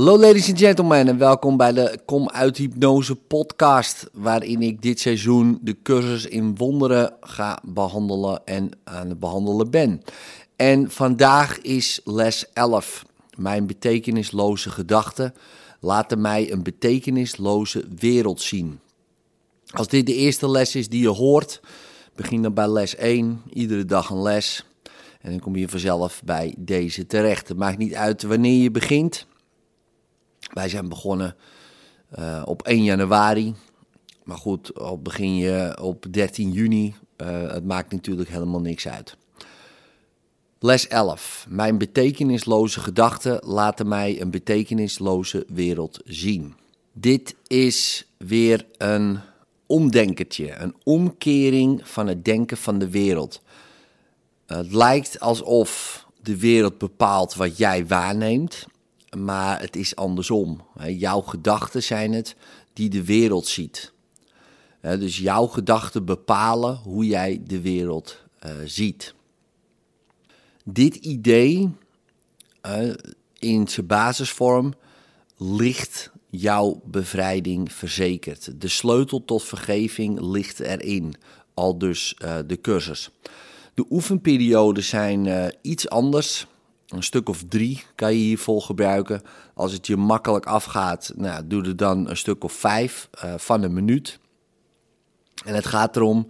Hallo ladies and gentlemen en welkom bij de Kom uit Hypnose podcast, waarin ik dit seizoen de cursus in wonderen ga behandelen en aan het behandelen ben. En vandaag is les 11. Mijn betekenisloze gedachten laten mij een betekenisloze wereld zien. Als dit de eerste les is die je hoort, begin dan bij les 1, iedere dag een les. En dan kom je vanzelf bij deze terecht. Het maakt niet uit wanneer je begint. Wij zijn begonnen uh, op 1 januari. Maar goed, al begin je op 13 juni. Uh, het maakt natuurlijk helemaal niks uit. Les 11. Mijn betekenisloze gedachten laten mij een betekenisloze wereld zien. Dit is weer een omdenkertje, een omkering van het denken van de wereld. Het lijkt alsof de wereld bepaalt wat jij waarneemt, maar het is andersom. Jouw gedachten zijn het die de wereld ziet. Dus jouw gedachten bepalen hoe jij de wereld uh, ziet. Dit idee in zijn basisvorm ligt jouw bevrijding verzekerd. De sleutel tot vergeving ligt erin, al dus uh, de cursus. De oefenperioden zijn uh, iets anders. Een stuk of drie kan je hiervoor gebruiken. Als het je makkelijk afgaat, nou, doe er dan een stuk of vijf uh, van een minuut. En het gaat erom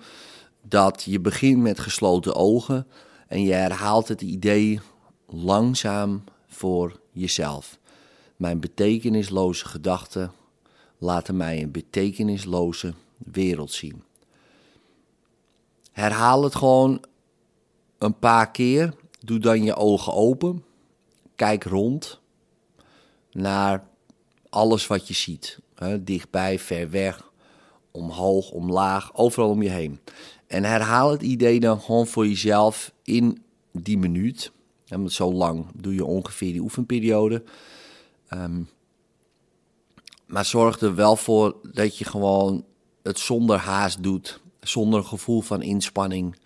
dat je begint met gesloten ogen en je herhaalt het idee langzaam voor jezelf. Mijn betekenisloze gedachten laten mij een betekenisloze wereld zien. Herhaal het gewoon een paar keer. Doe dan je ogen open. Kijk rond naar alles wat je ziet. dichtbij, ver weg, omhoog, omlaag, overal om je heen. En herhaal het idee dan gewoon voor jezelf in die minuut. En zo lang doe je ongeveer die oefenperiode. Um, maar zorg er wel voor dat je gewoon het zonder haast doet. Zonder gevoel van inspanning.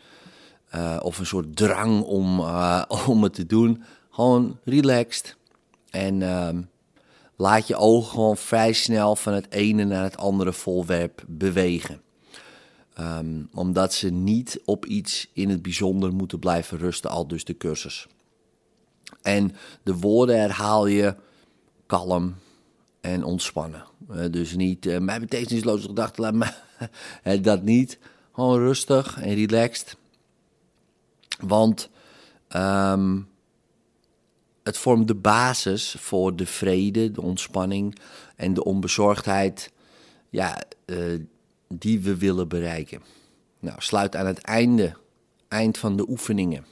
Uh, of een soort drang om, uh, om het te doen. Gewoon relaxed. En um, laat je ogen gewoon vrij snel van het ene naar het andere voorwerp bewegen. Um, omdat ze niet op iets in het bijzonder moeten blijven rusten, al dus de cursus. En de woorden herhaal je kalm en ontspannen. Uh, dus niet, uh, mijn betekenisloze gedachten, laat me dat niet. Gewoon rustig en relaxed. Want um, het vormt de basis voor de vrede, de ontspanning en de onbezorgdheid ja, uh, die we willen bereiken. Nou, sluit aan het einde, eind van de oefeningen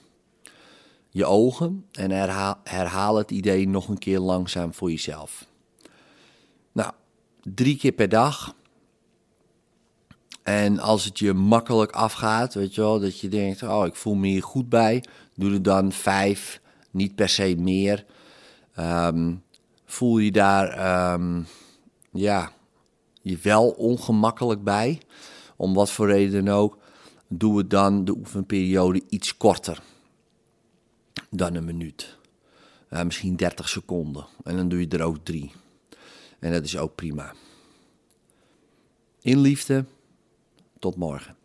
je ogen en herhaal, herhaal het idee nog een keer langzaam voor jezelf. Nou, drie keer per dag. En als het je makkelijk afgaat, weet je wel, dat je denkt, oh, ik voel me hier goed bij, doe er dan vijf, niet per se meer. Um, voel je daar, um, ja, je wel ongemakkelijk bij, om wat voor reden ook, doe het dan de oefenperiode iets korter dan een minuut. Uh, misschien 30 seconden. En dan doe je er ook drie. En dat is ook prima. In liefde, tot morgen.